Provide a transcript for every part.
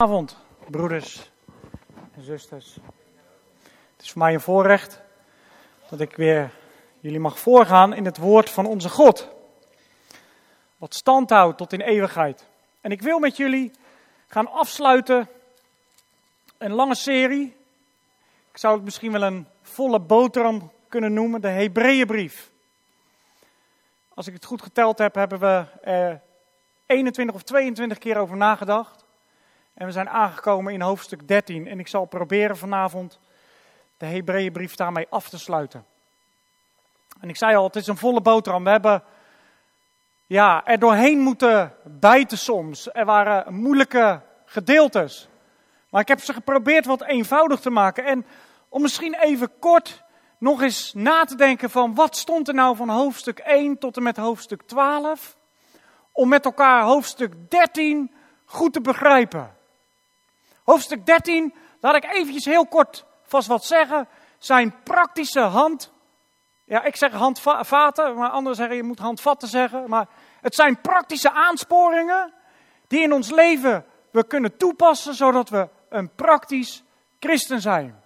Avond, broeders en zusters. Het is voor mij een voorrecht dat ik weer jullie mag voorgaan in het woord van onze God. Wat stand houdt tot in eeuwigheid. En ik wil met jullie gaan afsluiten een lange serie. Ik zou het misschien wel een volle boterham kunnen noemen, de Hebreeënbrief. Als ik het goed geteld heb, hebben we er 21 of 22 keer over nagedacht. En we zijn aangekomen in hoofdstuk 13. En ik zal proberen vanavond de Hebreeënbrief daarmee af te sluiten. En ik zei al, het is een volle boterham. We hebben ja, er doorheen moeten bijten soms. Er waren moeilijke gedeeltes. Maar ik heb ze geprobeerd wat eenvoudig te maken. En om misschien even kort nog eens na te denken van wat stond er nou van hoofdstuk 1 tot en met hoofdstuk 12. Om met elkaar hoofdstuk 13 goed te begrijpen. Hoofdstuk 13, laat ik eventjes heel kort vast wat zeggen, zijn praktische hand. Ja, ik zeg handvaten, maar anderen zeggen je moet handvatten zeggen. Maar het zijn praktische aansporingen die in ons leven we kunnen toepassen, zodat we een praktisch christen zijn.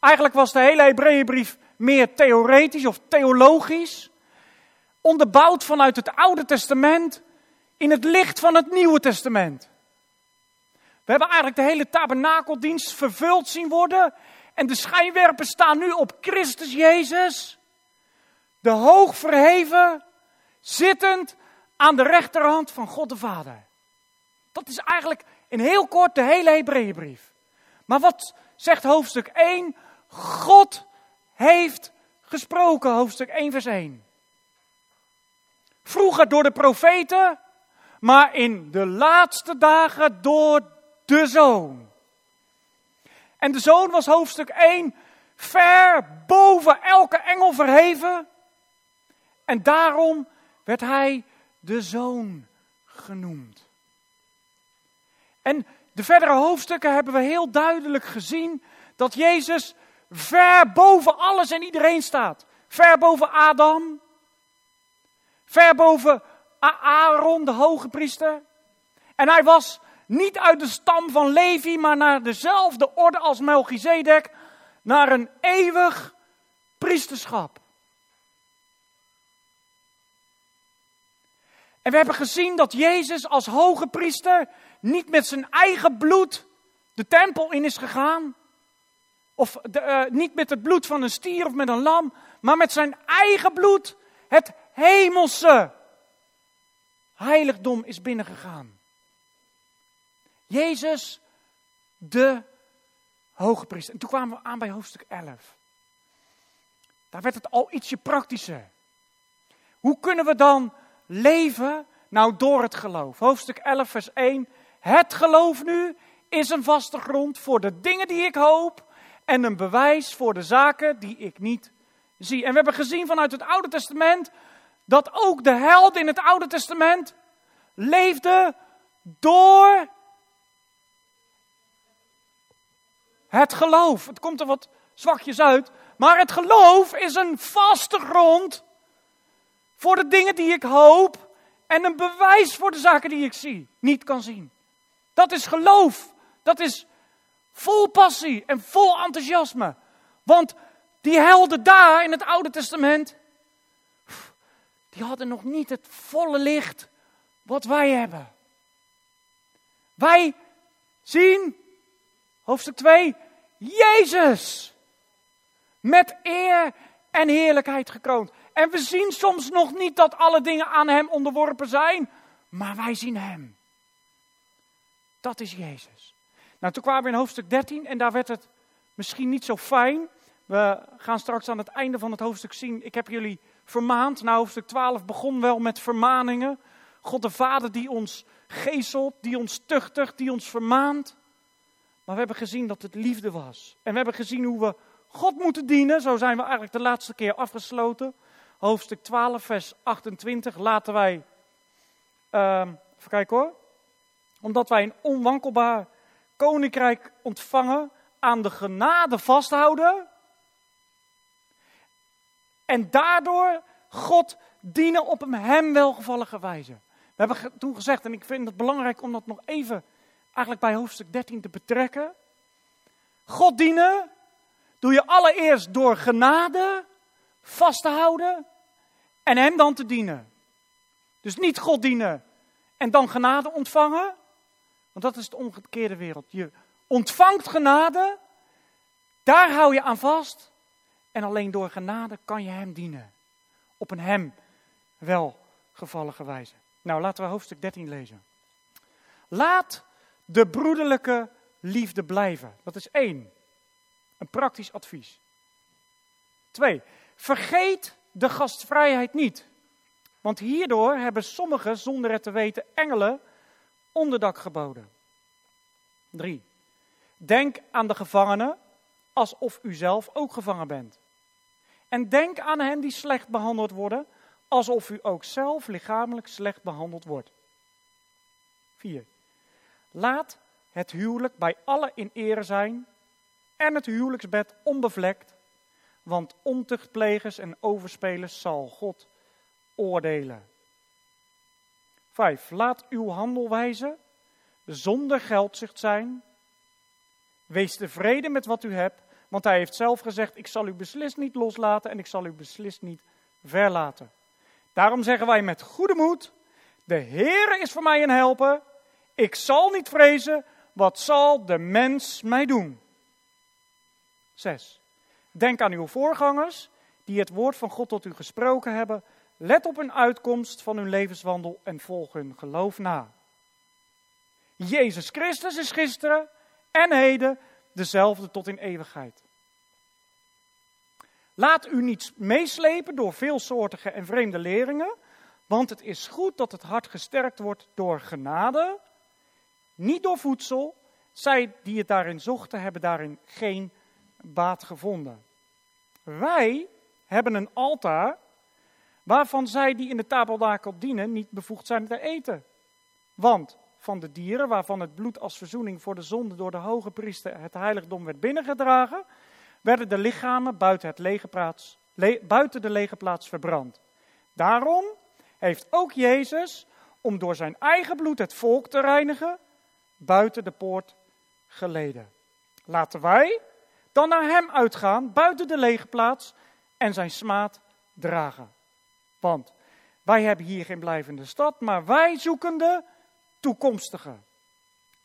Eigenlijk was de hele Hebreeënbrief meer theoretisch of theologisch, onderbouwd vanuit het Oude Testament in het licht van het Nieuwe Testament. We hebben eigenlijk de hele tabernakeldienst vervuld zien worden. En de schijnwerpen staan nu op Christus Jezus. De hoog verheven, zittend aan de rechterhand van God de Vader. Dat is eigenlijk in heel kort de hele Hebreeënbrief. Maar wat zegt hoofdstuk 1? God heeft gesproken, hoofdstuk 1 vers 1. Vroeger door de profeten, maar in de laatste dagen door de zoon. En de zoon was hoofdstuk 1 ver boven elke engel verheven. En daarom werd hij de zoon genoemd. En de verdere hoofdstukken hebben we heel duidelijk gezien dat Jezus ver boven alles en iedereen staat. Ver boven Adam. Ver boven Aaron, de hoge priester. En hij was niet uit de stam van Levi, maar naar dezelfde orde als Melchizedek, naar een eeuwig priesterschap. En we hebben gezien dat Jezus als hoge priester niet met zijn eigen bloed de tempel in is gegaan. Of de, uh, niet met het bloed van een stier of met een lam, maar met zijn eigen bloed het hemelse heiligdom is binnengegaan. Jezus, de hoge priester. En toen kwamen we aan bij hoofdstuk 11. Daar werd het al ietsje praktischer. Hoe kunnen we dan leven? Nou, door het geloof. Hoofdstuk 11, vers 1. Het geloof nu is een vaste grond voor de dingen die ik hoop en een bewijs voor de zaken die ik niet zie. En we hebben gezien vanuit het Oude Testament dat ook de helden in het Oude Testament leefden door Het geloof. Het komt er wat zwakjes uit. Maar het geloof is een vaste grond voor de dingen die ik hoop. En een bewijs voor de zaken die ik zie, niet kan zien. Dat is geloof. Dat is vol passie en vol enthousiasme. Want die helden daar in het Oude Testament, die hadden nog niet het volle licht wat wij hebben. Wij zien, hoofdstuk 2, Jezus. Met eer en heerlijkheid gekroond. En we zien soms nog niet dat alle dingen aan Hem onderworpen zijn, maar wij zien Hem. Dat is Jezus. Nou, toen kwamen we in hoofdstuk 13 en daar werd het misschien niet zo fijn. We gaan straks aan het einde van het hoofdstuk zien. Ik heb jullie vermaand. Nou, hoofdstuk 12 begon wel met vermaningen. God de Vader die ons geestelt, die ons tuchtigt, die ons vermaant. Maar we hebben gezien dat het liefde was. En we hebben gezien hoe we God moeten dienen. Zo zijn we eigenlijk de laatste keer afgesloten. Hoofdstuk 12, vers 28. Laten wij, uh, even kijken hoor. Omdat wij een onwankelbaar koninkrijk ontvangen, aan de genade vasthouden. En daardoor God dienen op een hem welgevallige wijze. We hebben toen gezegd, en ik vind het belangrijk om dat nog even eigenlijk bij hoofdstuk 13 te betrekken. God dienen doe je allereerst door genade vast te houden en Hem dan te dienen. Dus niet God dienen en dan genade ontvangen, want dat is de omgekeerde wereld. Je ontvangt genade, daar hou je aan vast en alleen door genade kan je Hem dienen. Op een Hem welgevallige wijze. Nou, laten we hoofdstuk 13 lezen. Laat de broederlijke liefde blijven. Dat is één. Een praktisch advies. Twee. Vergeet de gastvrijheid niet. Want hierdoor hebben sommigen, zonder het te weten, engelen onderdak geboden. Drie. Denk aan de gevangenen alsof u zelf ook gevangen bent. En denk aan hen die slecht behandeld worden, alsof u ook zelf lichamelijk slecht behandeld wordt. 4. Laat het huwelijk bij alle in ere zijn en het huwelijksbed onbevlekt, want ontuchtplegers en overspelers zal God oordelen. 5. Laat uw handelwijze zonder geldzucht zijn. Wees tevreden met wat u hebt, want hij heeft zelf gezegd: Ik zal u beslist niet loslaten en ik zal u beslist niet verlaten. Daarom zeggen wij met goede moed: De Heer is voor mij een helper. Ik zal niet vrezen. Wat zal de mens mij doen? 6. Denk aan uw voorgangers die het woord van God tot u gesproken hebben. Let op hun uitkomst van hun levenswandel en volg hun geloof na. Jezus Christus is gisteren en heden dezelfde tot in eeuwigheid. Laat u niet meeslepen door veelsoortige en vreemde leringen, want het is goed dat het hart gesterkt wordt door genade, niet door voedsel. Zij die het daarin zochten, hebben daarin geen baat gevonden. Wij hebben een altaar waarvan zij die in de tabernakel dienen niet bevoegd zijn te eten. Want van de dieren waarvan het bloed als verzoening voor de zonde door de hoge priester het heiligdom werd binnengedragen, werden de lichamen buiten, het lege plaats, buiten de lege plaats verbrand. Daarom heeft ook Jezus, om door zijn eigen bloed het volk te reinigen, buiten de poort geleden. Laten wij dan naar hem uitgaan, buiten de lege plaats, en zijn smaad dragen. Want wij hebben hier geen blijvende stad, maar wij zoeken de toekomstige.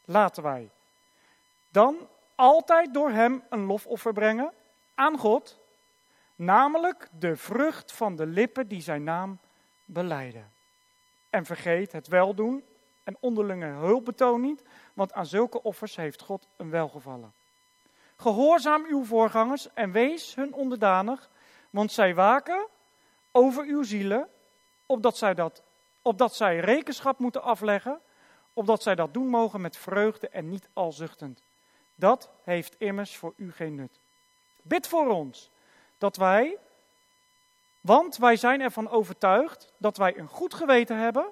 Laten wij dan altijd door hem een lofoffer brengen aan God, namelijk de vrucht van de lippen die zijn naam beleiden. En vergeet het weldoen en onderlinge hulpbetoon niet, want aan zulke offers heeft God een welgevallen. Gehoorzaam uw voorgangers en wees hun onderdanig, want zij waken over uw zielen, opdat zij, dat, opdat zij rekenschap moeten afleggen, opdat zij dat doen mogen met vreugde en niet al zuchtend. Dat heeft immers voor u geen nut. Bid voor ons, dat wij, want wij zijn ervan overtuigd dat wij een goed geweten hebben,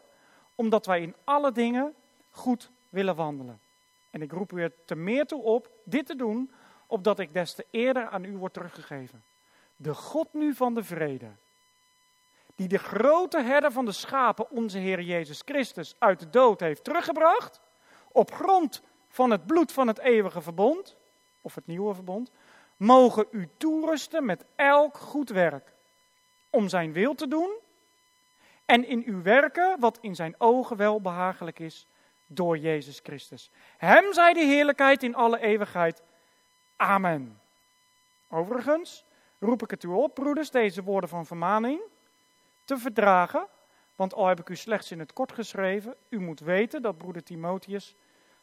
omdat wij in alle dingen goed willen wandelen. En ik roep u er te meer toe op dit te doen, opdat ik des te eerder aan u word teruggegeven. De God nu van de vrede, die de grote herder van de schapen, onze Heer Jezus Christus, uit de dood heeft teruggebracht, op grond van het bloed van het eeuwige verbond, of het nieuwe verbond, mogen u toerusten met elk goed werk, om zijn wil te doen en in uw werken wat in zijn ogen wel behagelijk is door Jezus Christus. Hem zij de heerlijkheid in alle eeuwigheid. Amen. Overigens roep ik het u op, broeders, deze woorden van vermaning te verdragen, want al heb ik u slechts in het kort geschreven, u moet weten dat broeder Timotheus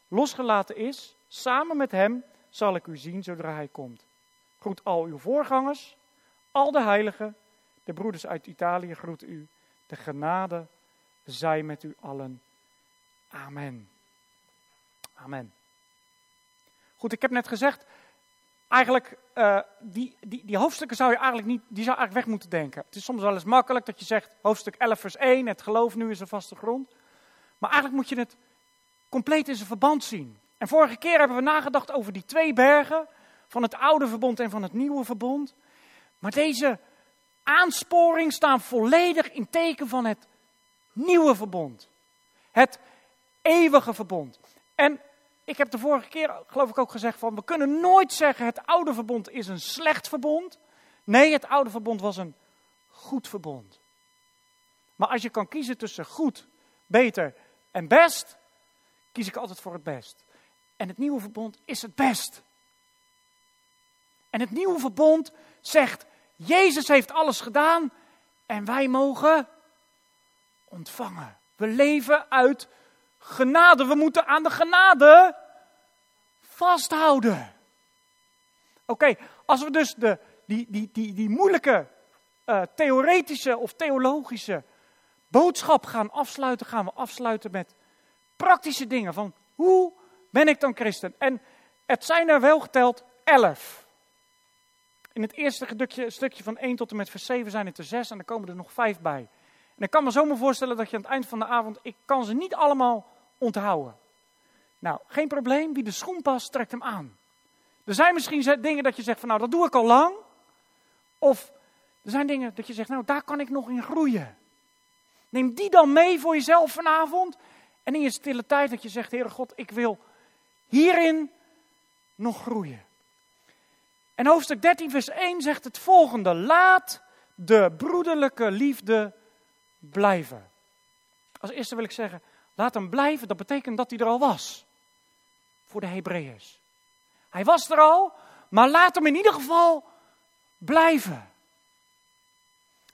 losgelaten is. Samen met hem zal ik u zien zodra hij komt. Groet al uw voorgangers, al de heiligen, de broeders uit Italië groeten u. De genade zij met u allen. Amen. Amen. Goed, ik heb net gezegd, eigenlijk, uh, die, die, die hoofdstukken zou je eigenlijk niet, die zou eigenlijk weg moeten denken. Het is soms wel eens makkelijk dat je zegt, hoofdstuk 11 vers 1, het geloof nu is een vaste grond. Maar eigenlijk moet je het compleet in zijn verband zien. En vorige keer hebben we nagedacht over die twee bergen, van het oude verbond en van het nieuwe verbond. Maar deze aansporing staan volledig in teken van het nieuwe verbond. Het eeuwige verbond. En ik heb de vorige keer, geloof ik, ook gezegd van we kunnen nooit zeggen het oude verbond is een slecht verbond. Nee, het oude verbond was een goed verbond. Maar als je kan kiezen tussen goed, beter en best, kies ik altijd voor het best. En het nieuwe verbond is het best. En het nieuwe verbond zegt, Jezus heeft alles gedaan en wij mogen ontvangen. We leven uit genade. We moeten aan de genade vasthouden. Oké, als we dus de, die, die, die, die moeilijke uh, theoretische of theologische boodschap gaan afsluiten, gaan we afsluiten met praktische dingen. Van hoe ben ik dan christen? En het zijn er wel geteld elf. In het eerste stukje, stukje van 1 tot en met vers 7 zijn het er zes en er komen er nog vijf bij. En ik kan me zomaar voorstellen dat je aan het eind van de avond, ik kan ze niet allemaal onthouden. Nou, geen probleem, wie de schoen past, trekt hem aan. Er zijn misschien dingen dat je zegt van nou, dat doe ik al lang. Of er zijn dingen dat je zegt, nou, daar kan ik nog in groeien. Neem die dan mee voor jezelf vanavond. En in je stille tijd dat je zegt, Heere God, ik wil hierin nog groeien. En hoofdstuk 13, vers 1 zegt het volgende. Laat de broederlijke liefde blijven. Als eerste wil ik zeggen, laat hem blijven. Dat betekent dat hij er al was. Voor de Hebreeërs. Hij was er al, maar laat hem in ieder geval blijven.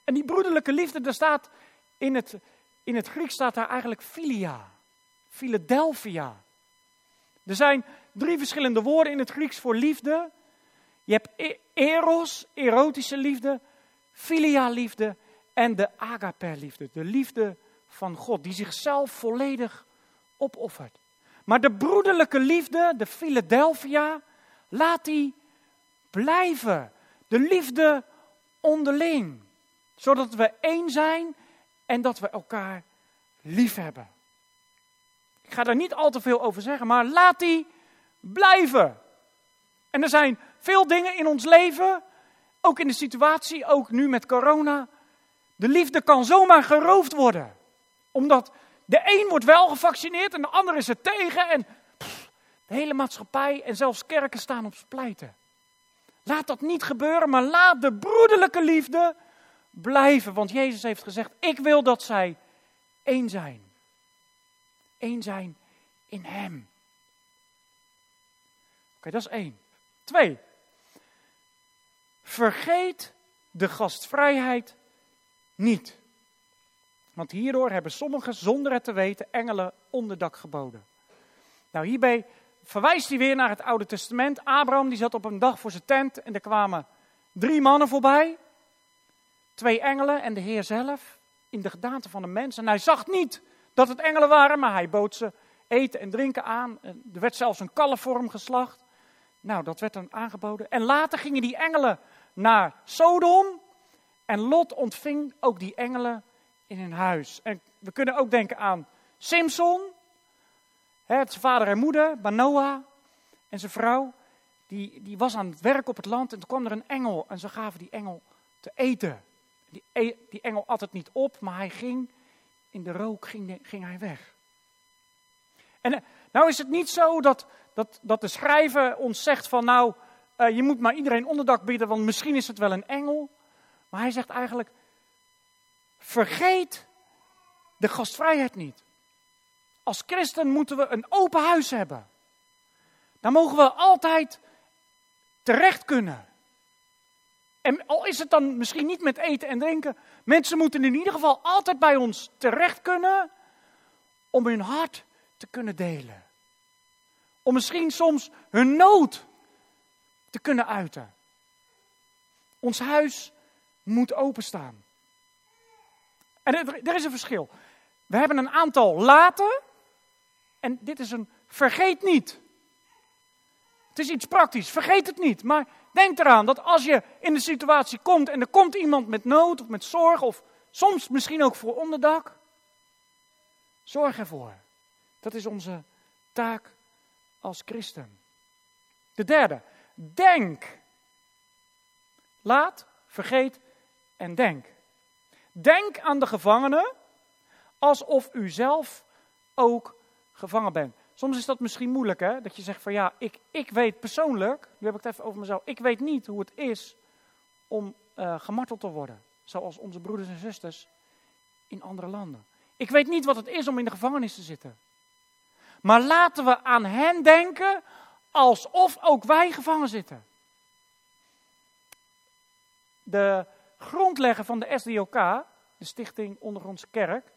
En die broederlijke liefde, daar staat in het, in het Grieks staat daar eigenlijk filia. Philadelphia. Er zijn drie verschillende woorden in het Grieks voor liefde. Je hebt e- eros, erotische liefde, filia liefde en de agape liefde, de liefde van God, die zichzelf volledig opoffert. Maar de broederlijke liefde, de Philadelphia, laat die blijven. De liefde onderling. Zodat we één zijn en dat we elkaar lief hebben. Ik ga daar niet al te veel over zeggen, maar laat die blijven. En er zijn veel dingen in ons leven, ook in de situatie, ook nu met corona. De liefde kan zomaar geroofd worden. Omdat de een wordt wel gevaccineerd en de ander is er tegen. En de hele maatschappij en zelfs kerken staan op splijten. Laat dat niet gebeuren, maar laat de broederlijke liefde blijven. Want Jezus heeft gezegd, ik wil dat zij één zijn. Eén zijn in Hem. Oké, dat is één. Twee. Vergeet de gastvrijheid niet. Want hierdoor hebben sommigen, zonder het te weten, engelen onderdak geboden. Nou, hierbij verwijst hij weer naar het Oude Testament. Abraham die zat op een dag voor zijn tent en er kwamen drie mannen voorbij. Twee engelen en de Heer zelf in de gedaante van een mens. En hij zag niet dat het engelen waren, maar hij bood ze eten en drinken aan. Er werd zelfs een kalfvorm geslacht. Nou, dat werd dan aangeboden. En later gingen die engelen naar Sodom. En Lot ontving ook die engelen in hun huis. En we kunnen ook denken aan Simson, hè, zijn vader en moeder, Manoah en zijn vrouw. Die, die was aan het werk op het land en toen kwam er een engel en ze gaven die engel te eten. Die, e, die engel at het niet op, maar hij ging, in de rook ging, ging hij weg. En eh, nou is het niet zo dat, dat, dat de schrijver ons zegt van nou, uh, je moet maar iedereen onderdak bieden, want misschien is het wel een engel. Maar hij zegt eigenlijk, vergeet de gastvrijheid niet. Als christen moeten we een open huis hebben. Daar mogen we altijd terecht kunnen. En al is het dan misschien niet met eten en drinken, mensen moeten in ieder geval altijd bij ons terecht kunnen om hun hart te kunnen delen. Om misschien soms hun nood te kunnen uiten. Ons huis moet openstaan. En er, is een verschil. We hebben een aantal laten en dit is een vergeet niet. Het is iets praktisch, vergeet het niet. Maar denk eraan dat als je in de situatie komt en er komt iemand met nood of met zorg of soms misschien ook voor onderdak, zorg ervoor. Dat is onze taak als christen. De derde, denk. Laat, vergeet en denk. Denk aan de gevangenen alsof u zelf ook gevangen bent. Soms is dat misschien moeilijk, hè? Dat je zegt van ja, ik, ik weet persoonlijk, nu heb ik het even over mezelf, ik weet niet hoe het is om uh, gemarteld te worden. Zoals onze broeders en zusters in andere landen. Ik weet niet wat het is om in de gevangenis te zitten. Maar laten we aan hen denken alsof ook wij gevangen zitten. De grondlegger van de SDOK, de Stichting Ondergrondse Kerk,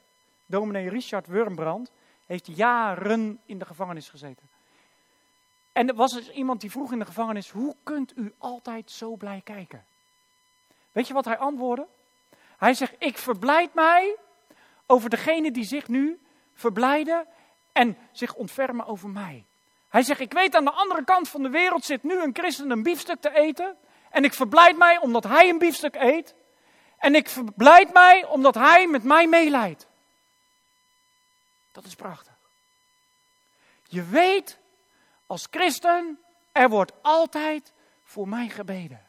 dominee Richard Wurmbrand, heeft jaren in de gevangenis gezeten. En er was dus iemand die vroeg in de gevangenis: Hoe kunt u altijd zo blij kijken? Weet je wat hij antwoordde? Hij zegt: Ik verblijd mij over degene die zich nu verblijden en zich ontfermen over mij. Hij zegt: Ik weet aan de andere kant van de wereld zit nu een christen een biefstuk te eten. En ik verblijd mij omdat hij een biefstuk eet. En ik verblijd mij omdat hij met mij meeleidt. Dat is prachtig. Je weet als christen, er wordt altijd voor mij gebeden.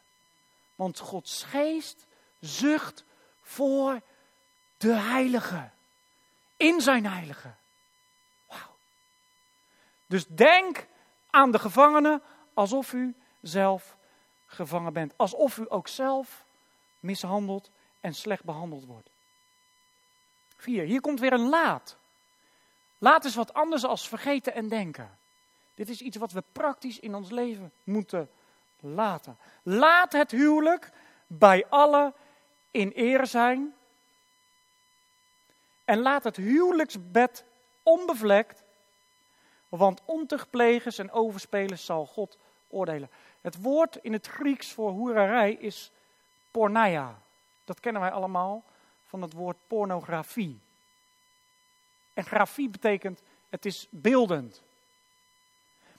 Want Gods geest zucht voor de heilige. In zijn heilige. Dus denk aan de gevangenen alsof u zelf gevangen bent. Alsof u ook zelf mishandeld en slecht behandeld wordt. Vier, hier komt weer een laat. Laat is wat anders als vergeten en denken. Dit is iets wat we praktisch in ons leven moeten laten. Laat het huwelijk bij allen in eer zijn. En laat het huwelijksbed onbevlekt, want ontuchtplegers en overspelers zal God oordelen. Het woord in het Grieks voor hoerarij is porneia. Dat kennen wij allemaal van het woord pornografie. En grafie betekent, het is beeldend.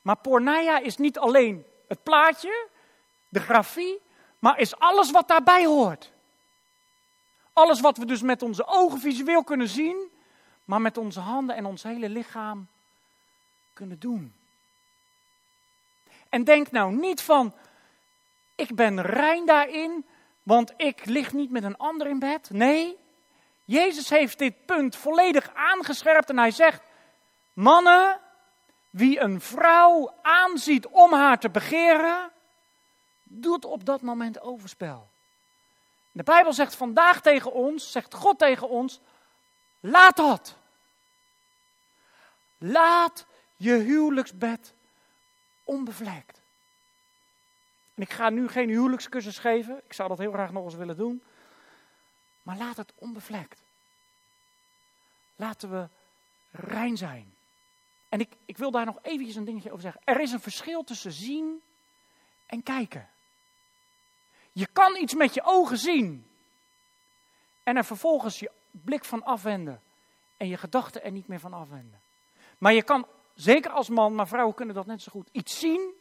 Maar porneia is niet alleen het plaatje, de grafie, maar is alles wat daarbij hoort. Alles wat we dus met onze ogen visueel kunnen zien, maar met onze handen en ons hele lichaam kunnen doen. En denk nou niet van, ik ben rein daarin, want ik lig niet met een ander in bed. Nee, Jezus heeft dit punt volledig aangescherpt en hij zegt, mannen, wie een vrouw aanziet om haar te begeren, doet op dat moment overspel. De Bijbel zegt vandaag tegen ons, zegt God tegen ons, laat dat. Laat je huwelijksbed onbevlekt. En ik ga nu geen huwelijkscursus geven, ik zou dat heel graag nog eens willen doen. Maar laat het onbevlekt. Laten we rein zijn. En ik, ik wil daar nog eventjes een dingetje over zeggen. Er is een verschil tussen zien en kijken. Je kan iets met je ogen zien. En er vervolgens je blik van afwenden. En je gedachten er niet meer van afwenden. Maar je kan, zeker als man, maar vrouwen kunnen dat net zo goed, iets zien.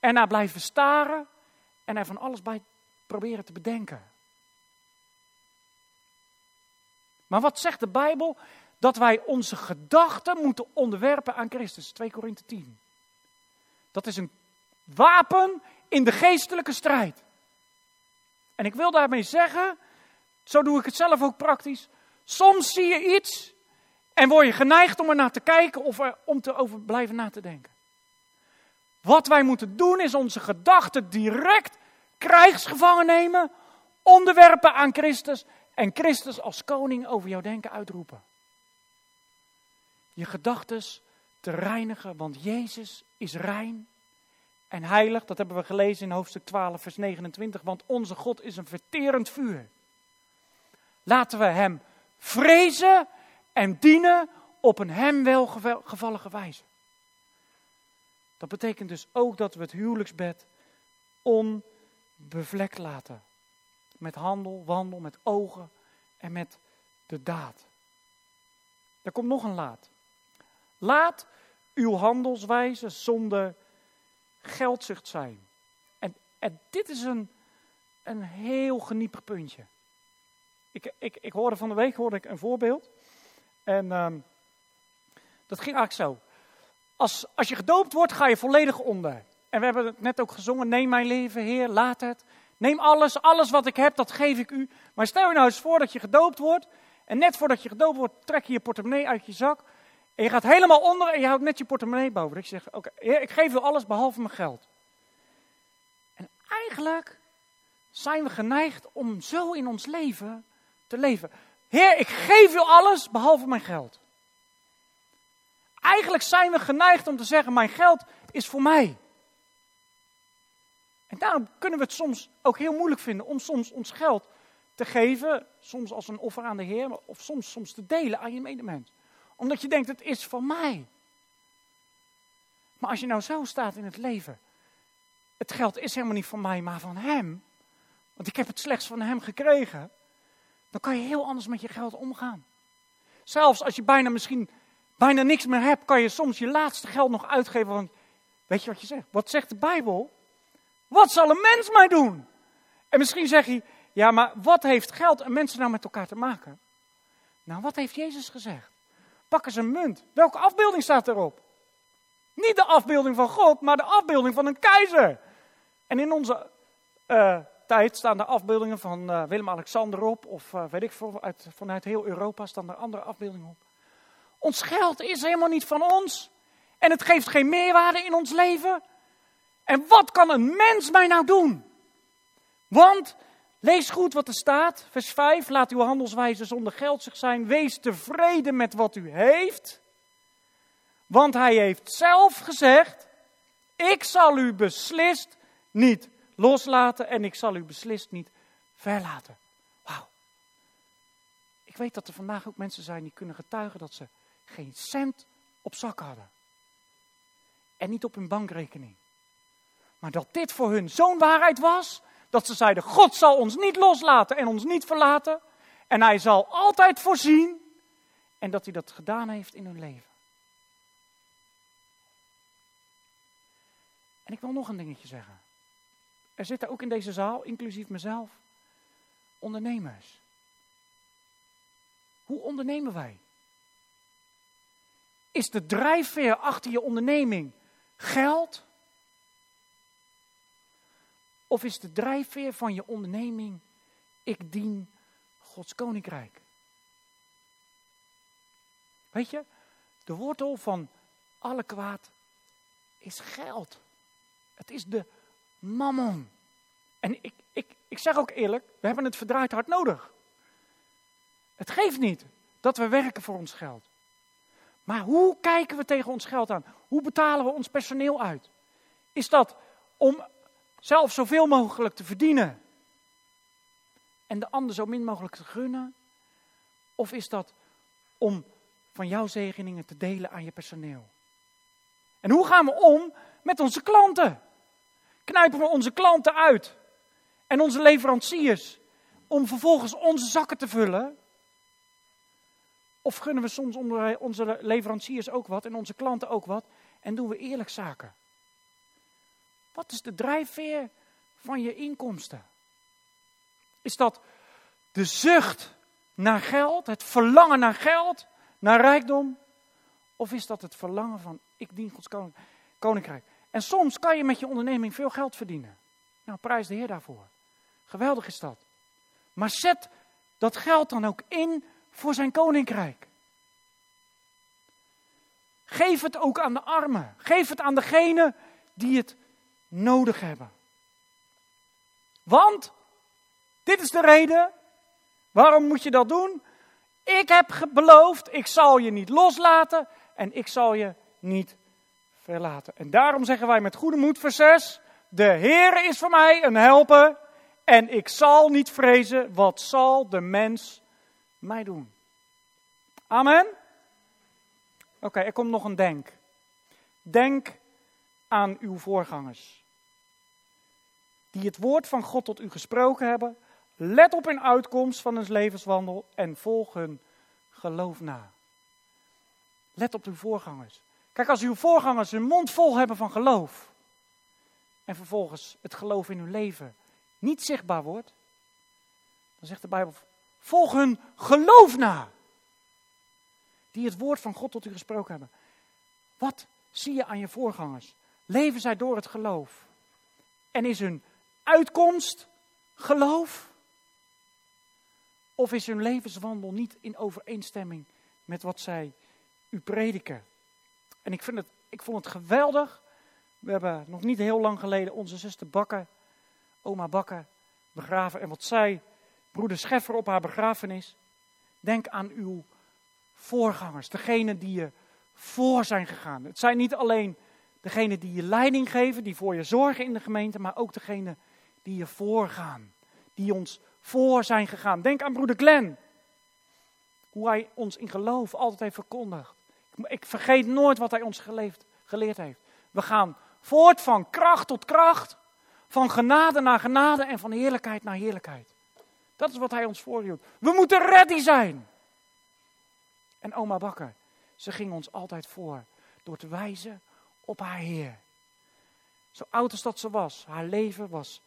En naar blijven staren. En er van alles bij proberen te bedenken. Maar wat zegt de Bijbel? Dat wij onze gedachten moeten onderwerpen aan Christus. 2 Korinthe 10. Dat is een wapen in de geestelijke strijd. En ik wil daarmee zeggen, zo doe ik het zelf ook praktisch. Soms zie je iets en word je geneigd om er naar te kijken of er om te over blijven na te denken. Wat wij moeten doen is onze gedachten direct krijgsgevangen nemen, onderwerpen aan Christus en Christus als koning over jouw denken uitroepen. Je gedachten te reinigen, want Jezus is rein en heilig. Dat hebben we gelezen in hoofdstuk 12, vers 29. Want onze God is een verterend vuur. Laten we Hem vrezen en dienen op een Hem welgevallige wijze. Dat betekent dus ook dat we het huwelijksbed onbevlekt laten met handel, wandel, met ogen en met de daad. Er komt nog een laat. Laat uw handelswijze zonder geldzucht zijn. En, en dit is een, een heel geniepig puntje. Ik, ik, ik hoorde van de week hoorde ik een voorbeeld. En um, dat ging eigenlijk zo. Als, als je gedoopt wordt, ga je volledig onder. En we hebben het net ook gezongen. Neem mijn leven, Heer, laat het. Neem alles, alles wat ik heb, dat geef ik u. Maar stel je nou eens voor dat je gedoopt wordt. En net voordat je gedoopt wordt, trek je je portemonnee uit je zak. En je gaat helemaal onder en je houdt net je portemonnee boven. Je zegt, oké, Heer, ik geef u alles behalve mijn geld. En eigenlijk zijn we geneigd om zo in ons leven te leven. Heer, ik geef u alles behalve mijn geld. Eigenlijk zijn we geneigd om te zeggen, mijn geld is voor mij. En daarom kunnen we het soms ook heel moeilijk vinden om soms ons geld te geven, soms als een offer aan de Heer, of soms, soms te delen aan je medemens. Omdat je denkt, het is van mij. Maar als je nou zo staat in het leven, het geld is helemaal niet van mij, maar van Hem, want ik heb het slechts van Hem gekregen, dan kan je heel anders met je geld omgaan. Zelfs als je bijna misschien bijna niks meer hebt, kan je soms je laatste geld nog uitgeven. Want weet je wat je zegt? Wat zegt de Bijbel? Wat zal een mens mij doen? En misschien zeg je, ja, maar wat heeft geld en mensen nou met elkaar te maken? Nou, wat heeft Jezus gezegd? Pak eens een munt. Welke afbeelding staat erop? Niet de afbeelding van God, maar de afbeelding van een keizer. En in onze uh, tijd staan er afbeeldingen van uh, Willem-Alexander op, of uh, weet ik veel, uit, vanuit heel Europa staan er andere afbeeldingen op. Ons geld is helemaal niet van ons. En het geeft geen meerwaarde in ons leven. En wat kan een mens mij nou doen? Want, lees goed wat er staat, vers 5, laat uw handelswijze zonder geld zich zijn, wees tevreden met wat u heeft. Want hij heeft zelf gezegd, ik zal u beslist niet loslaten en ik zal u beslist niet verlaten. Wauw. Ik weet dat er vandaag ook mensen zijn die kunnen getuigen dat ze geen cent op zak hadden. En niet op hun bankrekening. Maar dat dit voor hun zo'n waarheid was, dat ze zeiden: God zal ons niet loslaten en ons niet verlaten. En hij zal altijd voorzien. En dat hij dat gedaan heeft in hun leven. En ik wil nog een dingetje zeggen. Er zitten ook in deze zaal, inclusief mezelf, ondernemers. Hoe ondernemen wij? Is de drijfveer achter je onderneming geld? Of is de drijfveer van je onderneming, ik dien Gods koninkrijk? Weet je, de wortel van alle kwaad is geld. Het is de mammon. En ik, ik, ik zeg ook eerlijk, we hebben het verdraaid hard nodig. Het geeft niet dat we werken voor ons geld. Maar hoe kijken we tegen ons geld aan? Hoe betalen we ons personeel uit? Is dat om zelf zoveel mogelijk te verdienen en de ander zo min mogelijk te gunnen? Of is dat om van jouw zegeningen te delen aan je personeel? En hoe gaan we om met onze klanten? Knijpen we onze klanten uit en onze leveranciers om vervolgens onze zakken te vullen? Of gunnen we soms onze leveranciers ook wat en onze klanten ook wat en doen we eerlijk zaken? Wat is de drijfveer van je inkomsten? Is dat de zucht naar geld, het verlangen naar geld, naar rijkdom? Of is dat het verlangen van ik dien Gods koninkrijk? En soms kan je met je onderneming veel geld verdienen. Nou, prijs de Heer daarvoor. Geweldig is dat. Maar zet dat geld dan ook in voor zijn koninkrijk. Geef het ook aan de armen. Geef het aan degene die het nodig hebben. Want, dit is de reden, waarom moet je dat doen? Ik heb beloofd, ik zal je niet loslaten en ik zal je niet verlaten. En daarom zeggen wij met goede moed, vers 6, de Heer is voor mij een helper en ik zal niet vrezen, wat zal de mens mij doen? Amen? Oké, er komt nog een denk. Denk aan uw voorgangers. Die het woord van God tot u gesproken hebben. Let op hun uitkomst van hun levenswandel en volg hun geloof na. Let op uw voorgangers. Kijk, als uw voorgangers hun mond vol hebben van geloof. En vervolgens het geloof in hun leven niet zichtbaar wordt. Dan zegt de Bijbel, volg hun geloof na. Die het woord van God tot u gesproken hebben. Wat zie je aan je voorgangers? Leven zij door het geloof? En is hun uitkomst geloof? Of is hun levenswandel niet in overeenstemming met wat zij u prediken. En ik, vind het, ik vond het geweldig. We hebben nog niet heel lang geleden onze zuster Bakker, oma Bakker, begraven. En wat zei broeder Scheffer op haar begrafenis. Denk aan uw voorgangers, degene die je voor zijn gegaan. Het zijn niet alleen degenen die je leiding geven, die voor je zorgen in de gemeente, maar ook degene die je voorgaan, die ons voor zijn gegaan. Denk aan broeder Glenn, hoe hij ons in geloof altijd heeft verkondigd. Ik vergeet nooit wat hij ons geleerd heeft. We gaan voort van kracht tot kracht, van genade naar genade en van heerlijkheid naar heerlijkheid. Dat is wat hij ons voorhield. We moeten ready zijn. En oma Bakker, ze ging ons altijd voor door te wijzen op haar Heer. Zo oud als dat ze was, haar leven was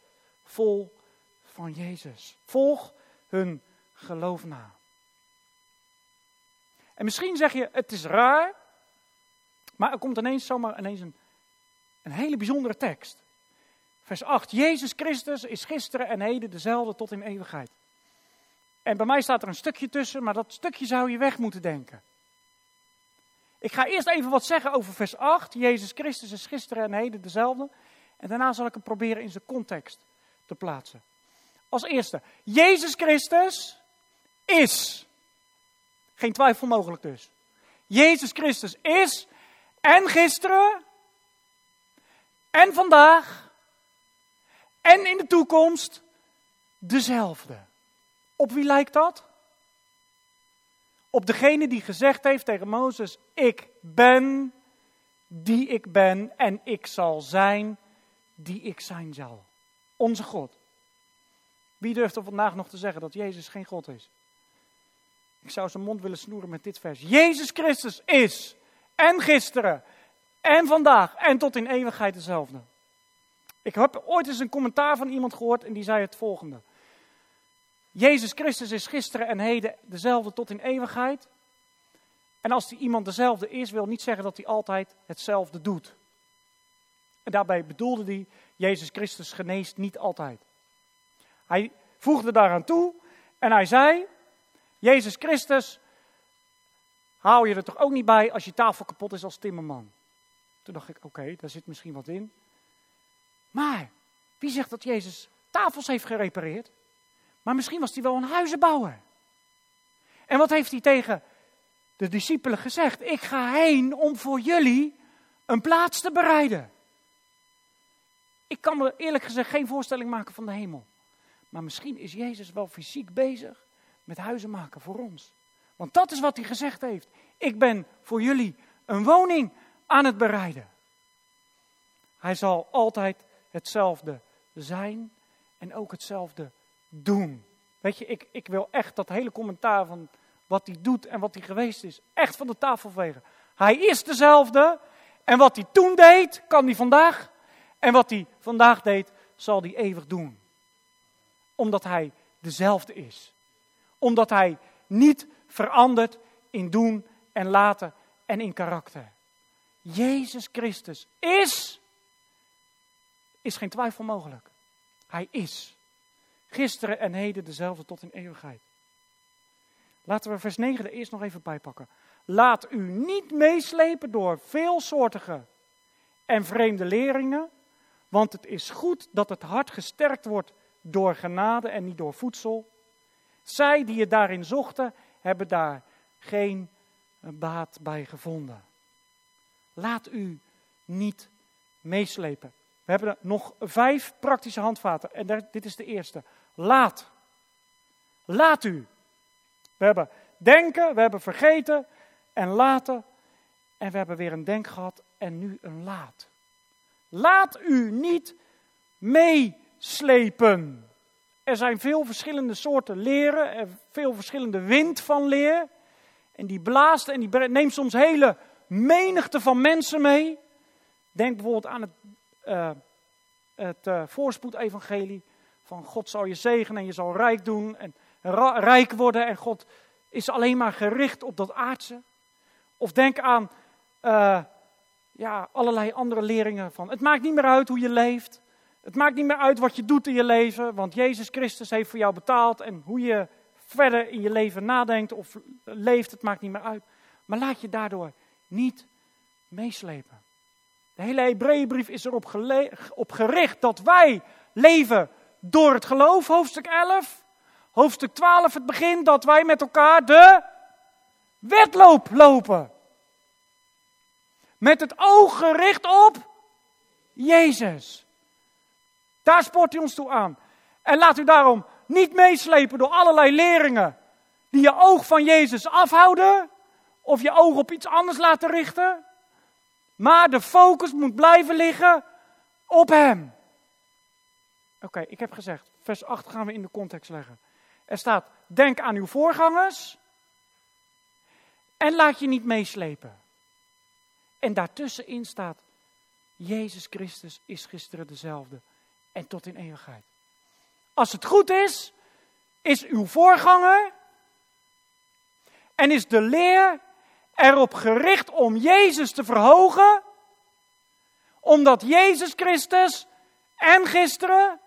vol van Jezus. Volg hun geloof na. En misschien zeg je, het is raar, maar er komt ineens zomaar ineens een, een hele bijzondere tekst. Vers 8, Jezus Christus is gisteren en heden dezelfde tot in eeuwigheid. En bij mij staat er een stukje tussen, maar dat stukje zou je weg moeten denken. Ik ga eerst even wat zeggen over vers 8. Jezus Christus is gisteren en heden dezelfde. En daarna zal ik het proberen in zijn context te plaatsen. Als eerste, Jezus Christus is. Geen twijfel mogelijk dus. Jezus Christus is en gisteren en vandaag en in de toekomst dezelfde. Op wie lijkt dat? Op degene die gezegd heeft tegen Mozes: Ik ben die ik ben en ik zal zijn die ik zijn zal. Onze God. Wie durft er vandaag nog te zeggen dat Jezus geen God is? Ik zou zijn mond willen snoeren met dit vers. Jezus Christus is en gisteren en vandaag en tot in eeuwigheid dezelfde. Ik heb ooit eens een commentaar van iemand gehoord en die zei het volgende. Jezus Christus is gisteren en heden dezelfde tot in eeuwigheid. En als die iemand dezelfde is, wil niet zeggen dat hij altijd hetzelfde doet. En daarbij bedoelde hij, Jezus Christus geneest niet altijd. Hij voegde daaraan toe en hij zei, Jezus Christus hou je er toch ook niet bij als je tafel kapot is als timmerman. Toen dacht ik, oké, daar zit misschien wat in. Maar wie zegt dat Jezus tafels heeft gerepareerd? Maar misschien was hij wel een huizenbouwer. En wat heeft hij tegen de discipelen gezegd? Ik ga heen om voor jullie een plaats te bereiden. Ik kan me eerlijk gezegd geen voorstelling maken van de hemel. Maar misschien is Jezus wel fysiek bezig met huizen maken voor ons. Want dat is wat hij gezegd heeft. Ik ben voor jullie een woning aan het bereiden. Hij zal altijd hetzelfde zijn en ook hetzelfde doen. Weet je, ik, ik wil echt dat hele commentaar van wat hij doet en wat hij geweest is, echt van de tafel vegen. Hij is dezelfde en wat hij toen deed, kan hij vandaag. En wat hij vandaag deed, zal hij eeuwig doen. Omdat hij dezelfde is. Omdat hij niet verandert in doen en laten en in karakter. Jezus Christus is, is geen twijfel mogelijk. Hij is. Gisteren en heden dezelfde tot in eeuwigheid. Laten we vers 9 er eerst nog even bij pakken. Laat u niet meeslepen door veelsoortige en vreemde leringen, want het is goed dat het hart gesterkt wordt door genade en niet door voedsel. Zij die je daarin zochten, hebben daar geen baat bij gevonden. Laat u niet meeslepen. We hebben nog vijf praktische handvaten en dit is de eerste. Laat. Laat u. We hebben denken, we hebben vergeten en laten. En we hebben weer een denk gehad en nu een laat. Laat u niet meeslepen. Er zijn veel verschillende soorten leren, er veel verschillende wind van leer. En die blaast en die neemt soms hele menigte van mensen mee. Denk bijvoorbeeld aan het, uh, het uh, voorspoedevangelie van God zal je zegenen en je zal rijk doen en rijk worden en God is alleen maar gericht op dat aardse. Of denk aan uh, ja, allerlei andere leringen van het maakt niet meer uit hoe je leeft. Het maakt niet meer uit wat je doet in je leven, want Jezus Christus heeft voor jou betaald en hoe je verder in je leven nadenkt of leeft, het maakt niet meer uit. Maar laat je daardoor niet meeslepen. De hele Hebreeënbrief is erop op gericht dat wij leven door het geloof, hoofdstuk 11. Hoofdstuk 12, het begin, dat wij met elkaar de wedloop lopen. Met het oog gericht op Jezus. Daar sport hij ons toe aan. En laat u daarom niet meeslepen door allerlei leringen die je oog van Jezus afhouden of je oog op iets anders laten richten. Maar de focus moet blijven liggen op Hem. Oké, ik heb gezegd, vers 8 gaan we in de context leggen. Er staat, denk aan uw voorgangers en laat je niet meeslepen. En daartussenin staat, Jezus Christus is gisteren dezelfde en tot in eeuwigheid. Als het goed is, is uw voorganger en is de leer erop gericht om Jezus te verhogen, omdat Jezus Christus en gisteren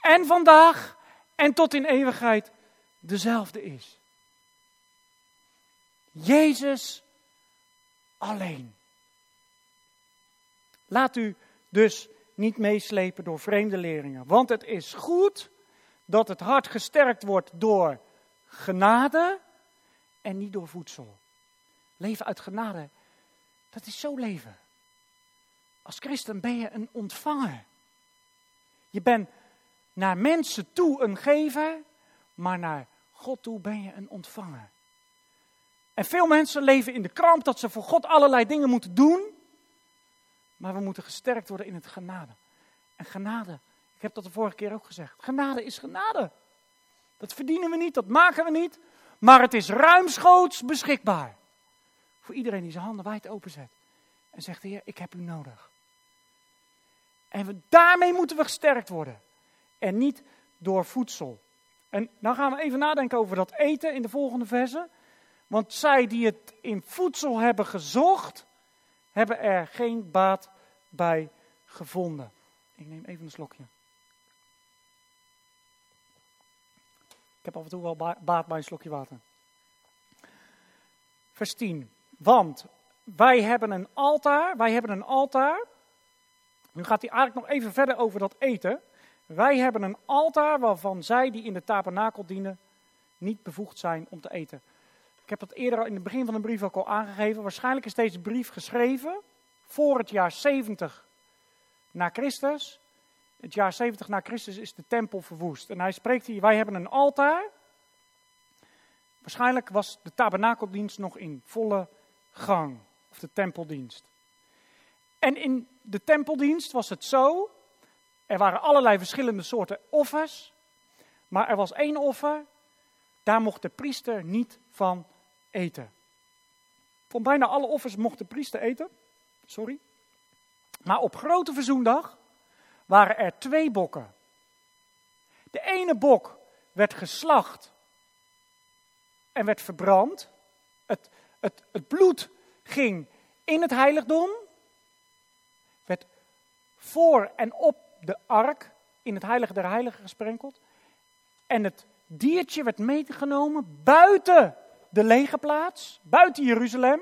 en vandaag en tot in eeuwigheid dezelfde is. Jezus alleen. Laat u dus niet meeslepen door vreemde leringen, want het is goed dat het hart gesterkt wordt door genade en niet door voedsel. Leven uit genade, dat is zo leven. Als christen ben je een ontvanger. Je bent naar mensen toe een gever, maar naar God toe ben je een ontvanger. En veel mensen leven in de kramp dat ze voor God allerlei dingen moeten doen, maar we moeten gesterkt worden in het genade. En genade, ik heb dat de vorige keer ook gezegd, genade is genade. Dat verdienen we niet, dat maken we niet, maar het is ruimschoots beschikbaar. Voor iedereen die zijn handen wijd openzet en zegt, Heer, ik heb u nodig. En daarmee moeten we gesterkt worden. En niet door voedsel. En dan gaan we even nadenken over dat eten in de volgende verse. Want zij die het in voedsel hebben gezocht, hebben er geen baat bij gevonden. Ik neem even een slokje. Ik heb af en toe wel baat bij een slokje water. Vers 10. Want wij hebben een altaar, wij hebben een altaar. Nu gaat hij eigenlijk nog even verder over dat eten. Wij hebben een altaar waarvan zij die in de tabernakel dienen niet bevoegd zijn om te eten. Ik heb dat eerder in het begin van de brief ook al aangegeven. Waarschijnlijk is deze brief geschreven voor het jaar 70 na Christus. Het jaar 70 na Christus is de tempel verwoest. En hij spreekt hier, wij hebben een altaar. Waarschijnlijk was de tabernakeldienst nog in volle gang, of de tempeldienst. En in de tempeldienst was het zo, er waren allerlei verschillende soorten offers, maar er was één offer, daar mocht de priester niet van eten. Van bijna alle offers mocht de priester eten, sorry. Maar op grote verzoendag waren er twee bokken. De ene bok werd geslacht en werd verbrand. Het, het, het bloed ging in het heiligdom, werd voor en op de ark in het heilige der heiligen gesprenkeld. En het diertje werd meegenomen buiten de legerplaats, buiten Jeruzalem.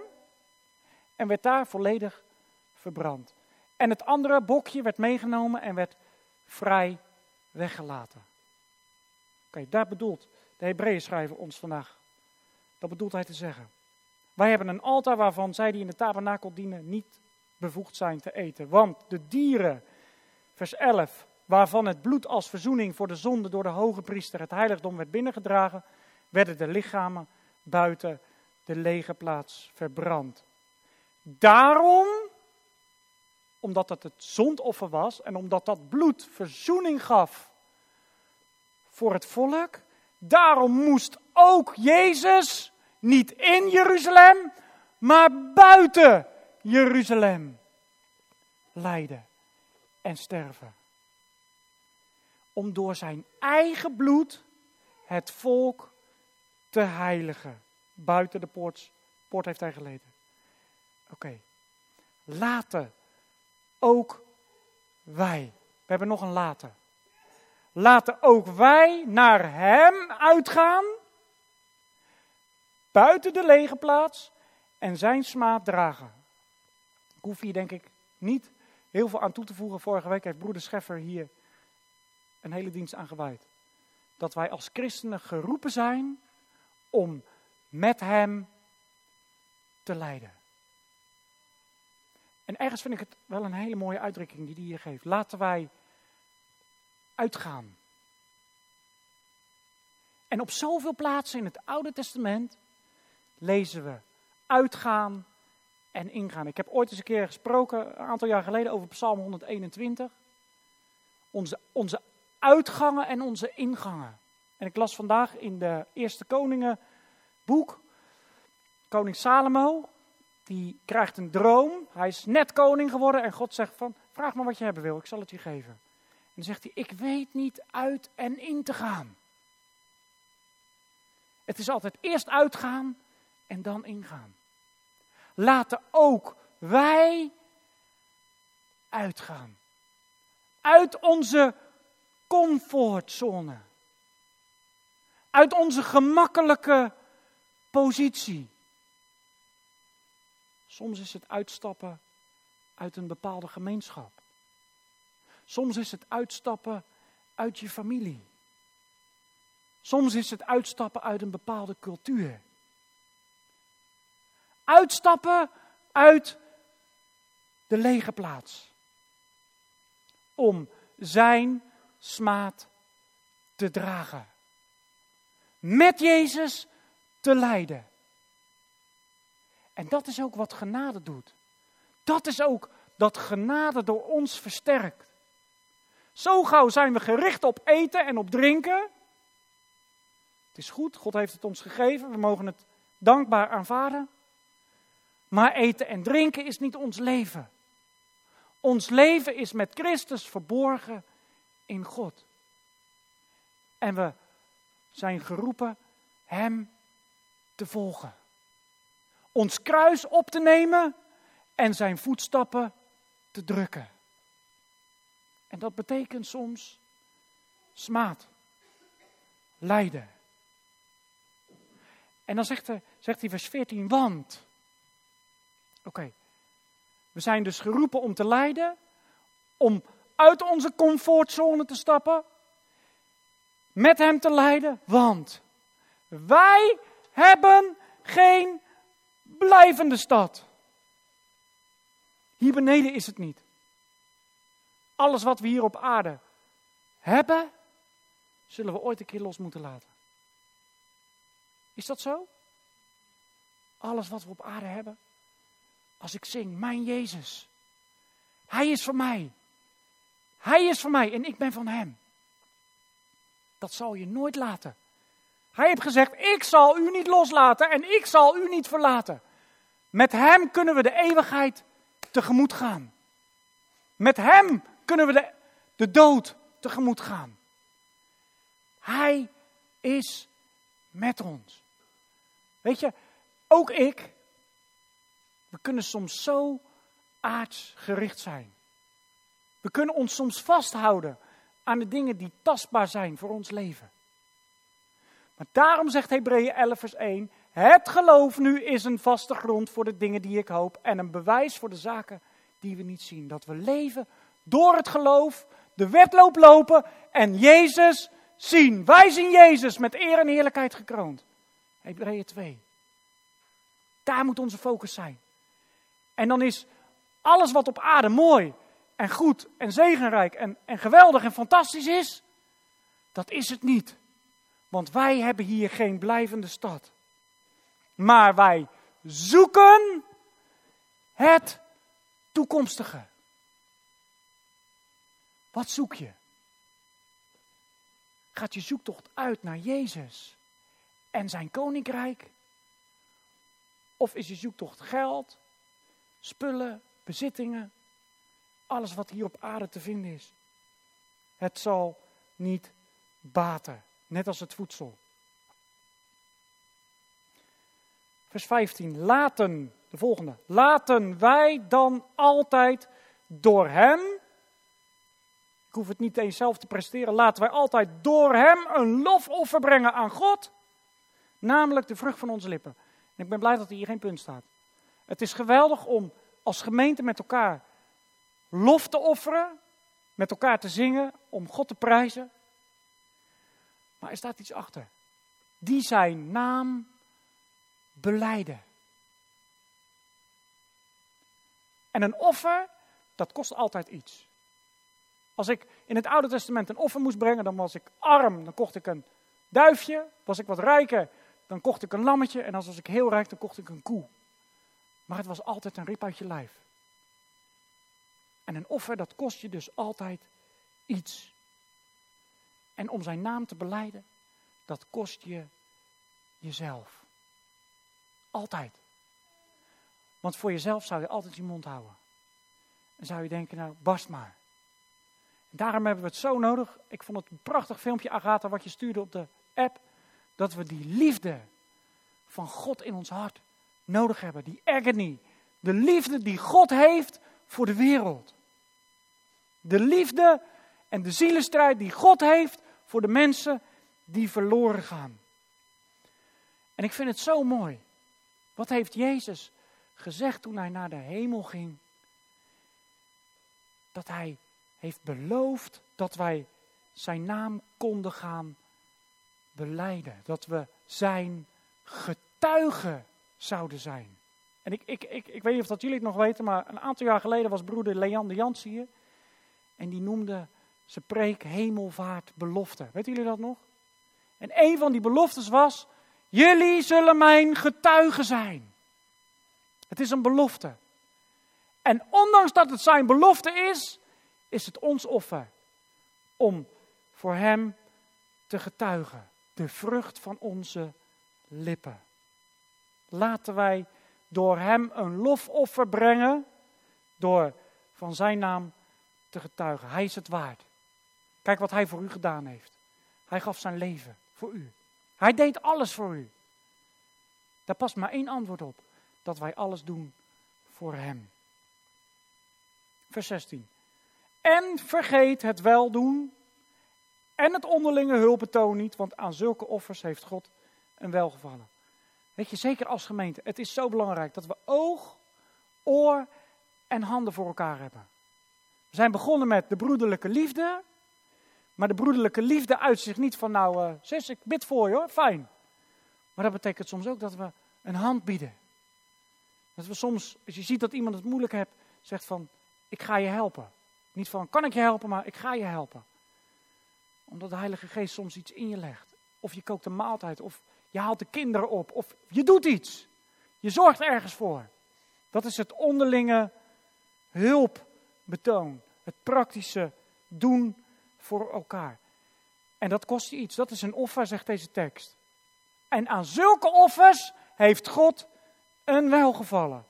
En werd daar volledig verbrand. En het andere bokje werd meegenomen en werd vrij weggelaten. Oké, daar bedoelt de Hebreeën schrijver ons vandaag. Dat bedoelt hij te zeggen. Wij hebben een altaar waarvan zij die in de tabernakel dienen niet bevoegd zijn te eten. Want de dieren, vers 11, waarvan het bloed als verzoening voor de zonde door de hoge priester het heiligdom werd binnengedragen, werden de lichamen buiten de lege plaats verbrand. Daarom, omdat het het zondoffer was en omdat dat bloed verzoening gaf voor het volk, daarom moest ook Jezus niet in Jeruzalem, maar buiten Jeruzalem lijden en sterven. Om door zijn eigen bloed het volk te heiligen. Buiten de poort, poort heeft hij geleden. Oké. Laten ook wij. We hebben nog een later. Laten ook wij naar hem uitgaan buiten de lege plaats en zijn smaad dragen. Ik hoef hier denk ik niet heel veel aan toe te voegen. Vorige week heeft broeder Scheffer hier een hele dienst aan gewijd. Dat wij als christenen geroepen zijn om met hem te lijden. En ergens vind ik het wel een hele mooie uitdrukking die hij hier geeft. Laten wij uitgaan. En op zoveel plaatsen in het Oude Testament lezen we uitgaan en ingaan. Ik heb ooit eens een keer gesproken, een aantal jaar geleden, over Psalm 121. Onze, onze uitgangen en onze ingangen. En ik las vandaag in de Eerste Koningen boek, koning Salomo, die krijgt een droom. Hij is net koning geworden en God zegt van, vraag maar wat je hebben wil, ik zal het je geven. En dan zegt hij, ik weet niet uit en in te gaan. Het is altijd eerst uitgaan en dan ingaan. Laten ook wij uitgaan. Uit onze comfortzone. Uit onze gemakkelijke positie. Soms is het uitstappen uit een bepaalde gemeenschap. Soms is het uitstappen uit je familie. Soms is het uitstappen uit een bepaalde cultuur. Uitstappen uit de lege plaats. Om zijn smaad te dragen. Met Jezus te lijden. En dat is ook wat genade doet. Dat is ook dat genade door ons versterkt. Zo gauw zijn we gericht op eten en op drinken. Het is goed, God heeft het ons gegeven, we mogen het dankbaar aanvaarden. Maar eten en drinken is niet ons leven. Ons leven is met Christus verborgen in God. En we zijn geroepen Hem te volgen. Ons kruis op te nemen en Zijn voetstappen te drukken. En dat betekent soms smaad, lijden. En dan zegt hij, zegt vers 14, want. Oké, we zijn dus geroepen om te lijden, om uit onze comfortzone te stappen, met hem te lijden, want wij hebben geen blijvende stad. Hier beneden is het niet. Alles wat we hier op aarde hebben, zullen we ooit een keer los moeten laten. Is dat zo? Alles wat we op aarde hebben. Als ik zing, mijn Jezus. Hij is voor mij. Hij is voor mij en ik ben van Hem. Dat zal je nooit laten. Hij heeft gezegd, ik zal u niet loslaten en ik zal u niet verlaten. Met Hem kunnen we de eeuwigheid tegemoet gaan. Met Hem kunnen we de, de dood tegemoet gaan. Hij is met ons. Weet je, ook ik, we kunnen soms zo aardsgericht zijn. We kunnen ons soms vasthouden aan de dingen die tastbaar zijn voor ons leven. Maar daarom zegt Hebreeën 11 vers 1, het geloof nu is een vaste grond voor de dingen die ik hoop en een bewijs voor de zaken die we niet zien. Dat we leven door het geloof, de wedloop lopen en Jezus zien. Wij zien Jezus met eer en heerlijkheid gekroond. Hebreeën 2. Daar moet onze focus zijn. En dan is alles wat op aarde mooi en goed en zegenrijk en, en geweldig en fantastisch is, dat is het niet. Want wij hebben hier geen blijvende stad. Maar wij zoeken het toekomstige. Wat zoek je? Gaat je zoektocht uit naar Jezus en zijn koninkrijk? Of is je zoektocht geld, spullen, bezittingen, alles wat hier op aarde te vinden is? Het zal niet baten, net als het voedsel. Vers 15. Laten, de volgende. Laten wij dan altijd door Hem, ik hoef het niet eens zelf te presteren, laten wij altijd door Hem een lofoffer brengen aan God, namelijk de vrucht van onze lippen. En ik ben blij dat er hier geen punt staat. Het is geweldig om als gemeente met elkaar lof te offeren, met elkaar te zingen, om God te prijzen. Maar er staat iets achter. Die zijn naam beleiden. En een offer, dat kost altijd iets. Als ik in het Oude Testament een offer moest brengen, dan was ik arm, dan kocht ik een duifje. Was ik wat rijker, dan kocht ik een lammetje. En als was ik heel rijk, dan kocht ik een koe. Maar het was altijd een rip uit je lijf. En een offer, dat kost je dus altijd iets. En om zijn naam te beleiden, dat kost je jezelf. Altijd. Want voor jezelf zou je altijd je mond houden. En zou je denken, nou, barst maar. Daarom hebben we het zo nodig. Ik vond het een prachtig filmpje, Agatha, wat je stuurde op de app. Dat we die liefde van God in ons hart nodig hebben. Die agony. De liefde die God heeft voor de wereld. De liefde en de zielenstrijd die God heeft voor de mensen die verloren gaan. En ik vind het zo mooi. Wat heeft Jezus gezegd toen hij naar de hemel ging? Dat hij heeft beloofd dat wij zijn naam konden gaan beleiden. Dat we zijn getuigen zouden zijn. En ik, ik, ik, ik weet niet of dat jullie het nog weten, maar een aantal jaar geleden was broeder Leander Jans hier. En die noemde zijn preek hemelvaart belofte. Weten jullie dat nog? En een van die beloftes was, jullie zullen mijn getuigen zijn. Het is een belofte. En ondanks dat het zijn belofte is, is het ons offer om voor Hem te getuigen. De vrucht van onze lippen. Laten wij door Hem een lofoffer brengen, door van Zijn naam te getuigen. Hij is het waard. Kijk wat Hij voor u gedaan heeft. Hij gaf zijn leven voor u. Hij deed alles voor u. Daar past maar één antwoord op. Dat wij alles doen voor Hem. Vers 16. En vergeet het weldoen en het onderlinge hulpbetoon niet, want aan zulke offers heeft God een welgevallen. Weet je, zeker als gemeente, het is zo belangrijk dat we oog, oor en handen voor elkaar hebben. We zijn begonnen met de broederlijke liefde, maar de broederlijke liefde uit zich niet van, nou, uh, zus, ik bid voor je hoor, fijn. Maar dat betekent soms ook dat we een hand bieden. Dat we soms, als je ziet dat iemand het moeilijk heeft, zegt van, ik ga je helpen. Niet van, kan ik je helpen, maar ik ga je helpen. Omdat de Heilige Geest soms iets in je legt. Of je kookt een maaltijd, of je haalt de kinderen op, of je doet iets. Je zorgt ergens voor. Dat is het onderlinge hulpbetoon. Het praktische doen voor elkaar. En dat kost je iets. Dat is een offer, zegt deze tekst. En aan zulke offers heeft God een welgevallen.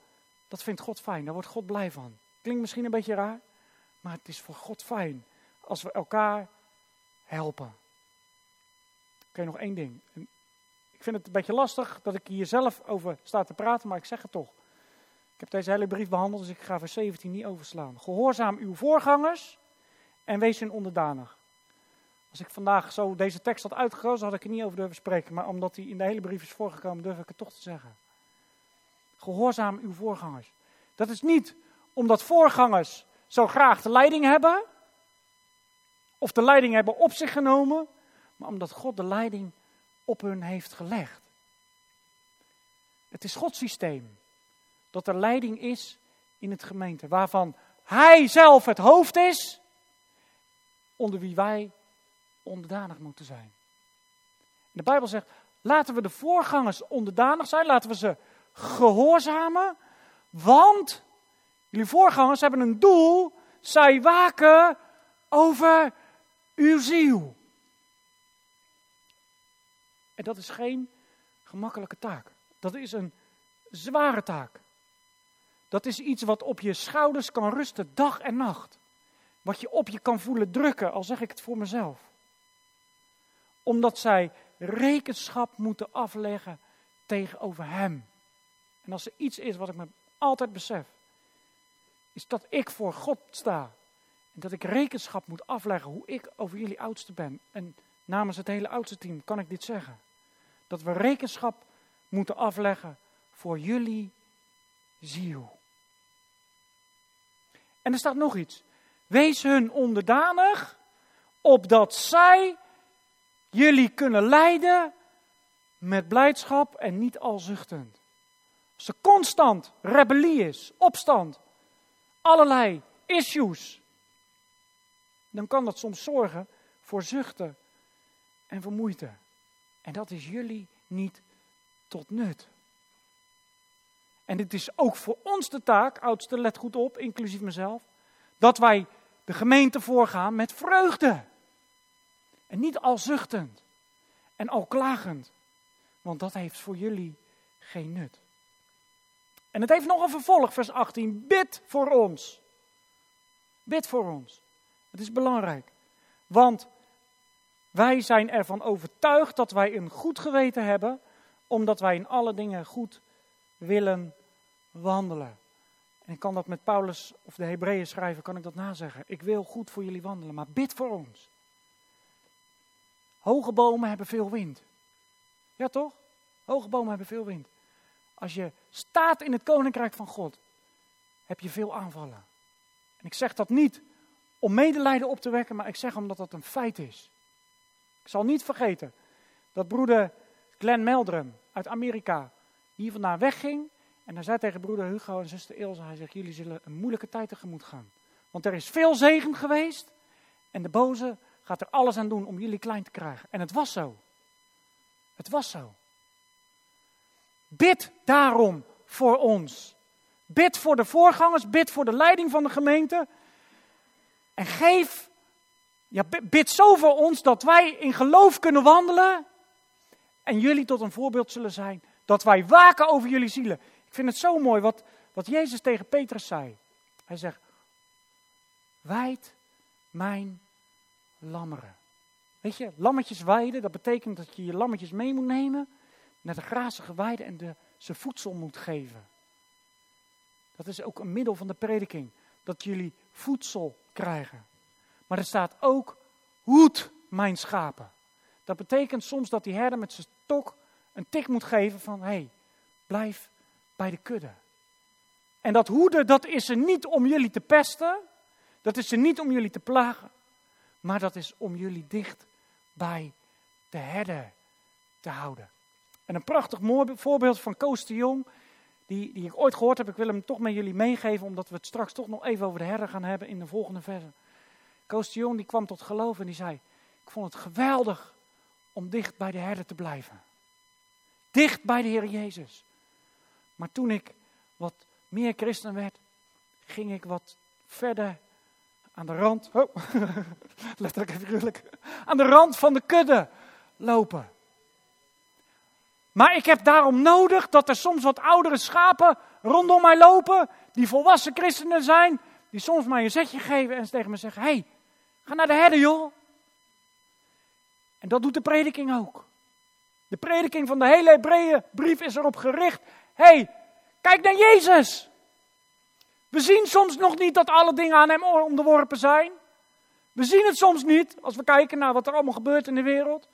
Dat vindt God fijn, daar wordt God blij van. Klinkt misschien een beetje raar, maar het is voor God fijn als we elkaar helpen. Oké, nog één ding. Ik vind het een beetje lastig dat ik hier zelf over sta te praten, maar ik zeg het toch. Ik heb deze hele brief behandeld, dus ik ga vers 17 niet overslaan. Gehoorzaam uw voorgangers en wees hun onderdanig. Als ik vandaag zo deze tekst had uitgekozen, had ik er niet over durven spreken. Maar omdat hij in de hele brief is voorgekomen, durf ik het toch te zeggen. Gehoorzaam uw voorgangers. Dat is niet omdat voorgangers zo graag de leiding hebben, of de leiding hebben op zich genomen, maar omdat God de leiding op hun heeft gelegd. Het is Gods systeem dat er leiding is in het gemeente, waarvan Hij zelf het hoofd is, onder wie wij onderdanig moeten zijn. De Bijbel zegt, laten we de voorgangers onderdanig zijn, laten we ze gehoorzamen, want jullie voorgangers hebben een doel, zij waken over uw ziel. En dat is geen gemakkelijke taak. Dat is een zware taak. Dat is iets wat op je schouders kan rusten dag en nacht. Wat je op je kan voelen drukken, al zeg ik het voor mezelf. Omdat zij rekenschap moeten afleggen tegenover Hem. En als er iets is wat ik me altijd besef, is dat ik voor God sta. En dat ik rekenschap moet afleggen hoe ik over jullie oudste ben. En namens het hele oudste team kan ik dit zeggen. Dat we rekenschap moeten afleggen voor jullie ziel. En er staat nog iets. Wees hun onderdanig, opdat zij jullie kunnen leiden met blijdschap en niet al zuchtend. Als er constant rebellie is, opstand, allerlei issues, dan kan dat soms zorgen voor zuchten en vermoeite. En dat is jullie niet tot nut. En dit is ook voor ons de taak, oudste, let goed op, inclusief mezelf, dat wij de gemeente voorgaan met vreugde. En niet al zuchtend en al klagend, want dat heeft voor jullie geen nut. En het heeft nog een vervolg, vers 18. Bid voor ons. Bid voor ons. Het is belangrijk. Want wij zijn ervan overtuigd dat wij een goed geweten hebben, omdat wij in alle dingen goed willen wandelen. En ik kan dat met Paulus of de Hebreeën schrijven, kan ik dat nazeggen. Ik wil goed voor jullie wandelen, maar bid voor ons. Hoge bomen hebben veel wind. Ja toch? Hoge bomen hebben veel wind. Als je staat in het koninkrijk van God, heb je veel aanvallen. En ik zeg dat niet om medelijden op te wekken, maar ik zeg omdat dat een feit is. Ik zal niet vergeten dat broeder Glenn Meldrum uit Amerika hier vandaan wegging. En hij zei tegen broeder Hugo en zuster Ilse, hij zegt, jullie zullen een moeilijke tijd tegemoet gaan. Want er is veel zegen geweest en de boze gaat er alles aan doen om jullie klein te krijgen. En het was zo. Het was zo. Bid daarom voor ons. Bid voor de voorgangers, bid voor de leiding van de gemeente. En geef, ja, bid zo voor ons dat wij in geloof kunnen wandelen. En jullie tot een voorbeeld zullen zijn. Dat wij waken over jullie zielen. Ik vind het zo mooi wat, wat Jezus tegen Petrus zei. Hij zegt, wijd mijn lammeren. Weet je, lammetjes weiden, dat betekent dat je je lammetjes mee moet nemen naar de grazige weide en de, ze voedsel moet geven. Dat is ook een middel van de prediking, dat jullie voedsel krijgen. Maar er staat ook, hoed mijn schapen. Dat betekent soms dat die herder met zijn stok een tik moet geven van, hé, hey, blijf bij de kudde. En dat hoeden, dat is er niet om jullie te pesten, dat is er niet om jullie te plagen, maar dat is om jullie dicht bij de herder te houden. En een prachtig voorbeeld van Koos de Jong, die, die ik ooit gehoord heb. Ik wil hem toch met jullie meegeven, omdat we het straks toch nog even over de herder gaan hebben in de volgende verse. Koos de Jong die kwam tot geloof en die zei, ik vond het geweldig om dicht bij de herder te blijven. Dicht bij de Heer Jezus. Maar toen ik wat meer christen werd, ging ik wat verder aan de rand, oh, letterlijk en figuurlijk, aan de rand van de kudde lopen. Maar ik heb daarom nodig dat er soms wat oudere schapen rondom mij lopen, die volwassen christenen zijn, die soms mij een zetje geven en tegen me zeggen: hey, ga naar de herder, joh. En dat doet de prediking ook. De prediking van de hele Hebreeën brief is erop gericht: hey, kijk naar Jezus. We zien soms nog niet dat alle dingen aan hem onderworpen zijn. We zien het soms niet als we kijken naar wat er allemaal gebeurt in de wereld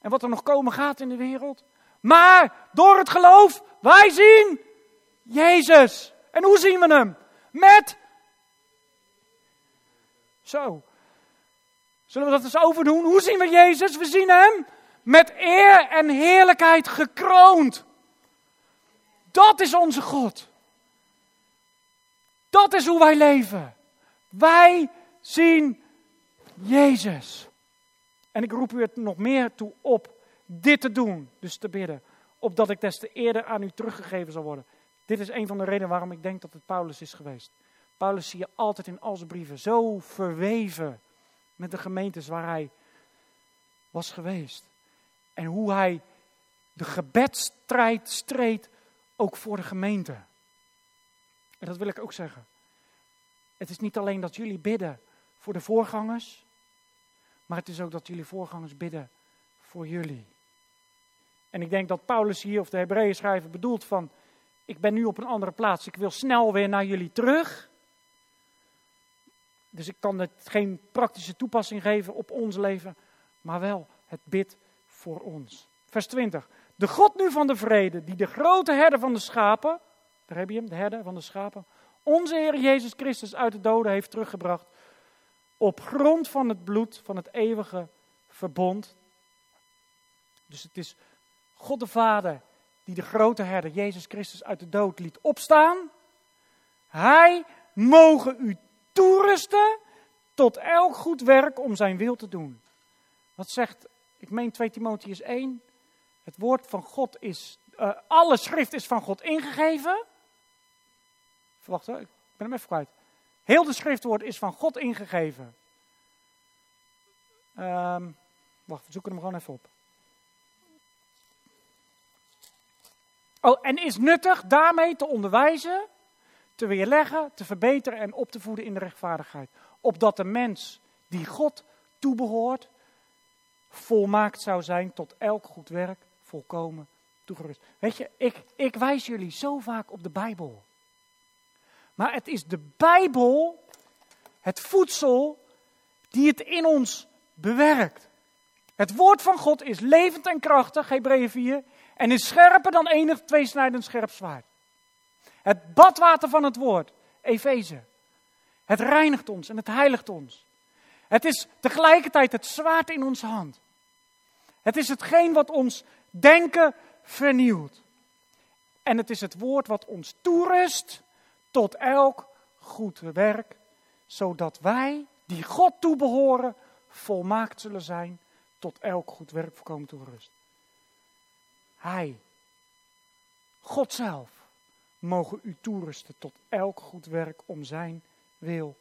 en wat er nog komen gaat in de wereld. Maar door het geloof, wij zien Jezus. En hoe zien we hem? Met. Zo. Zullen we dat eens overdoen? Hoe zien we Jezus? We zien hem met eer en heerlijkheid gekroond. Dat is onze God. Dat is hoe wij leven. Wij zien Jezus. En ik roep u het nog meer toe op dit te doen, dus te bidden, opdat ik des te eerder aan u teruggegeven zal worden. Dit is een van de redenen waarom ik denk dat het Paulus is geweest. Paulus zie je altijd in al zijn brieven zo verweven met de gemeentes waar hij was geweest. En hoe hij de gebedstrijd streed ook voor de gemeente. En dat wil ik ook zeggen. Het is niet alleen dat jullie bidden voor de voorgangers, maar het is ook dat jullie voorgangers bidden voor jullie. En ik denk dat Paulus hier, of de Hebreeën schrijver, bedoelt van, ik ben nu op een andere plaats, ik wil snel weer naar jullie terug. Dus ik kan het geen praktische toepassing geven op ons leven, maar wel het bid voor ons. Vers 20. De God nu van de vrede, die de grote herder van de schapen, daar heb je hem, de herder van de schapen, onze Heer Jezus Christus uit de doden heeft teruggebracht op grond van het bloed van het eeuwige verbond. Dus het is God de Vader die de grote herder Jezus Christus uit de dood liet opstaan. Hij mogen u toerusten tot elk goed werk om zijn wil te doen. Wat zegt, ik meen 2 Timotheus 1, het woord van God is, uh, alle schrift is van God ingegeven. Wacht hoor, ik ben hem even kwijt. Heel de schriftwoord is van God ingegeven. Um, wacht, we zoeken hem gewoon even op. Oh, en is nuttig daarmee te onderwijzen, te weerleggen, te verbeteren en op te voeden in de rechtvaardigheid. Opdat de mens die God toebehoort, volmaakt zou zijn tot elk goed werk, volkomen toegerust. Weet je, ik, ik wijs jullie zo vaak op de Bijbel. Maar het is de Bijbel, het voedsel, die het in ons bewerkt. Het woord van God is levend en krachtig, Hebreeën 4, en is scherper dan enig tweesnijdend scherp zwaard. Het badwater van het woord, Efeze. Het reinigt ons en het heiligt ons. Het is tegelijkertijd het zwaard in onze hand. Het is hetgeen wat ons denken vernieuwt. En het is het woord wat ons toerust tot elk goed werk, zodat wij, die God toebehoren, volmaakt zullen zijn tot elk goed werk voorkomen toerust. Hij, God zelf, mogen u toerusten tot elk goed werk om zijn wil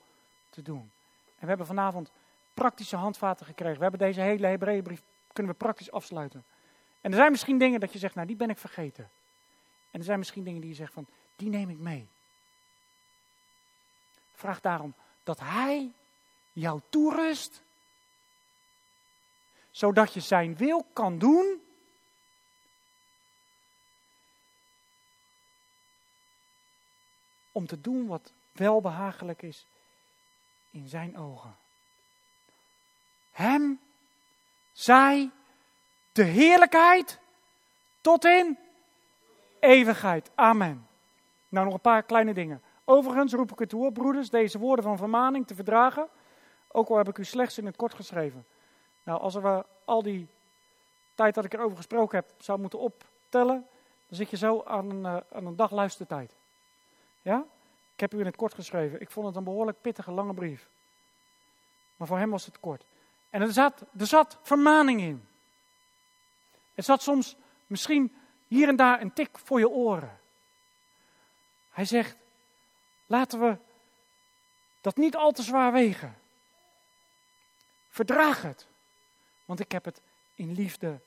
te doen. En we hebben vanavond praktische handvaten gekregen. We hebben deze hele Hebreeënbrief kunnen we praktisch afsluiten. En er zijn misschien dingen dat je zegt, nou die ben ik vergeten. En er zijn misschien dingen die je zegt van, die neem ik mee. Vraag daarom dat hij jou toerust, zodat je zijn wil kan doen om te doen wat welbehagelijk is in zijn ogen. Hem zij de heerlijkheid tot in eeuwigheid. Amen. Nou, nog een paar kleine dingen. Overigens roep ik het toe, broeders, deze woorden van vermaning te verdragen. Ook al heb ik u slechts in het kort geschreven. Nou, als we al die tijd dat ik erover gesproken heb zou moeten optellen, dan zit je zo aan een, uh, aan een dag luistertijd. Ja? Ik heb u in het kort geschreven. Ik vond het een behoorlijk pittige, lange brief. Maar voor hem was het kort. En er zat, er zat vermaning in. Er zat soms misschien hier en daar een tik voor je oren. Hij zegt, laten we dat niet al te zwaar wegen. Verdraag het, want ik heb het in liefde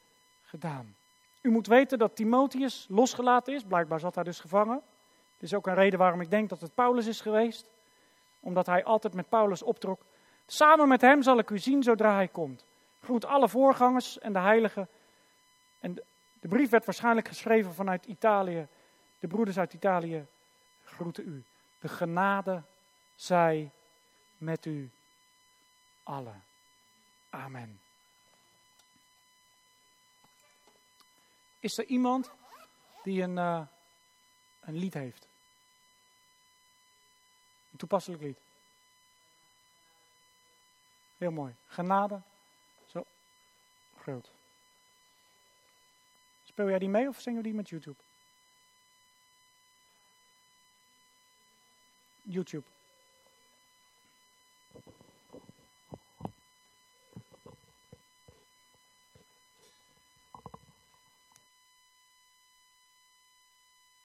gedaan. U moet weten dat Timotheus losgelaten is, blijkbaar zat hij dus gevangen. Dit is ook een reden waarom ik denk dat het Paulus is geweest, omdat hij altijd met Paulus optrok. Samen met hem zal ik u zien zodra hij komt. Groet alle voorgangers en de heiligen. En de, brief werd waarschijnlijk geschreven vanuit Italië. De broeders uit Italië groeten u. De genade zij met u allen. Amen. Is er iemand die een, uh, een lied heeft? Een toepasselijk lied. Heel mooi. Genade. Zo groot. Speel jij die mee of zingen we die met YouTube? YouTube.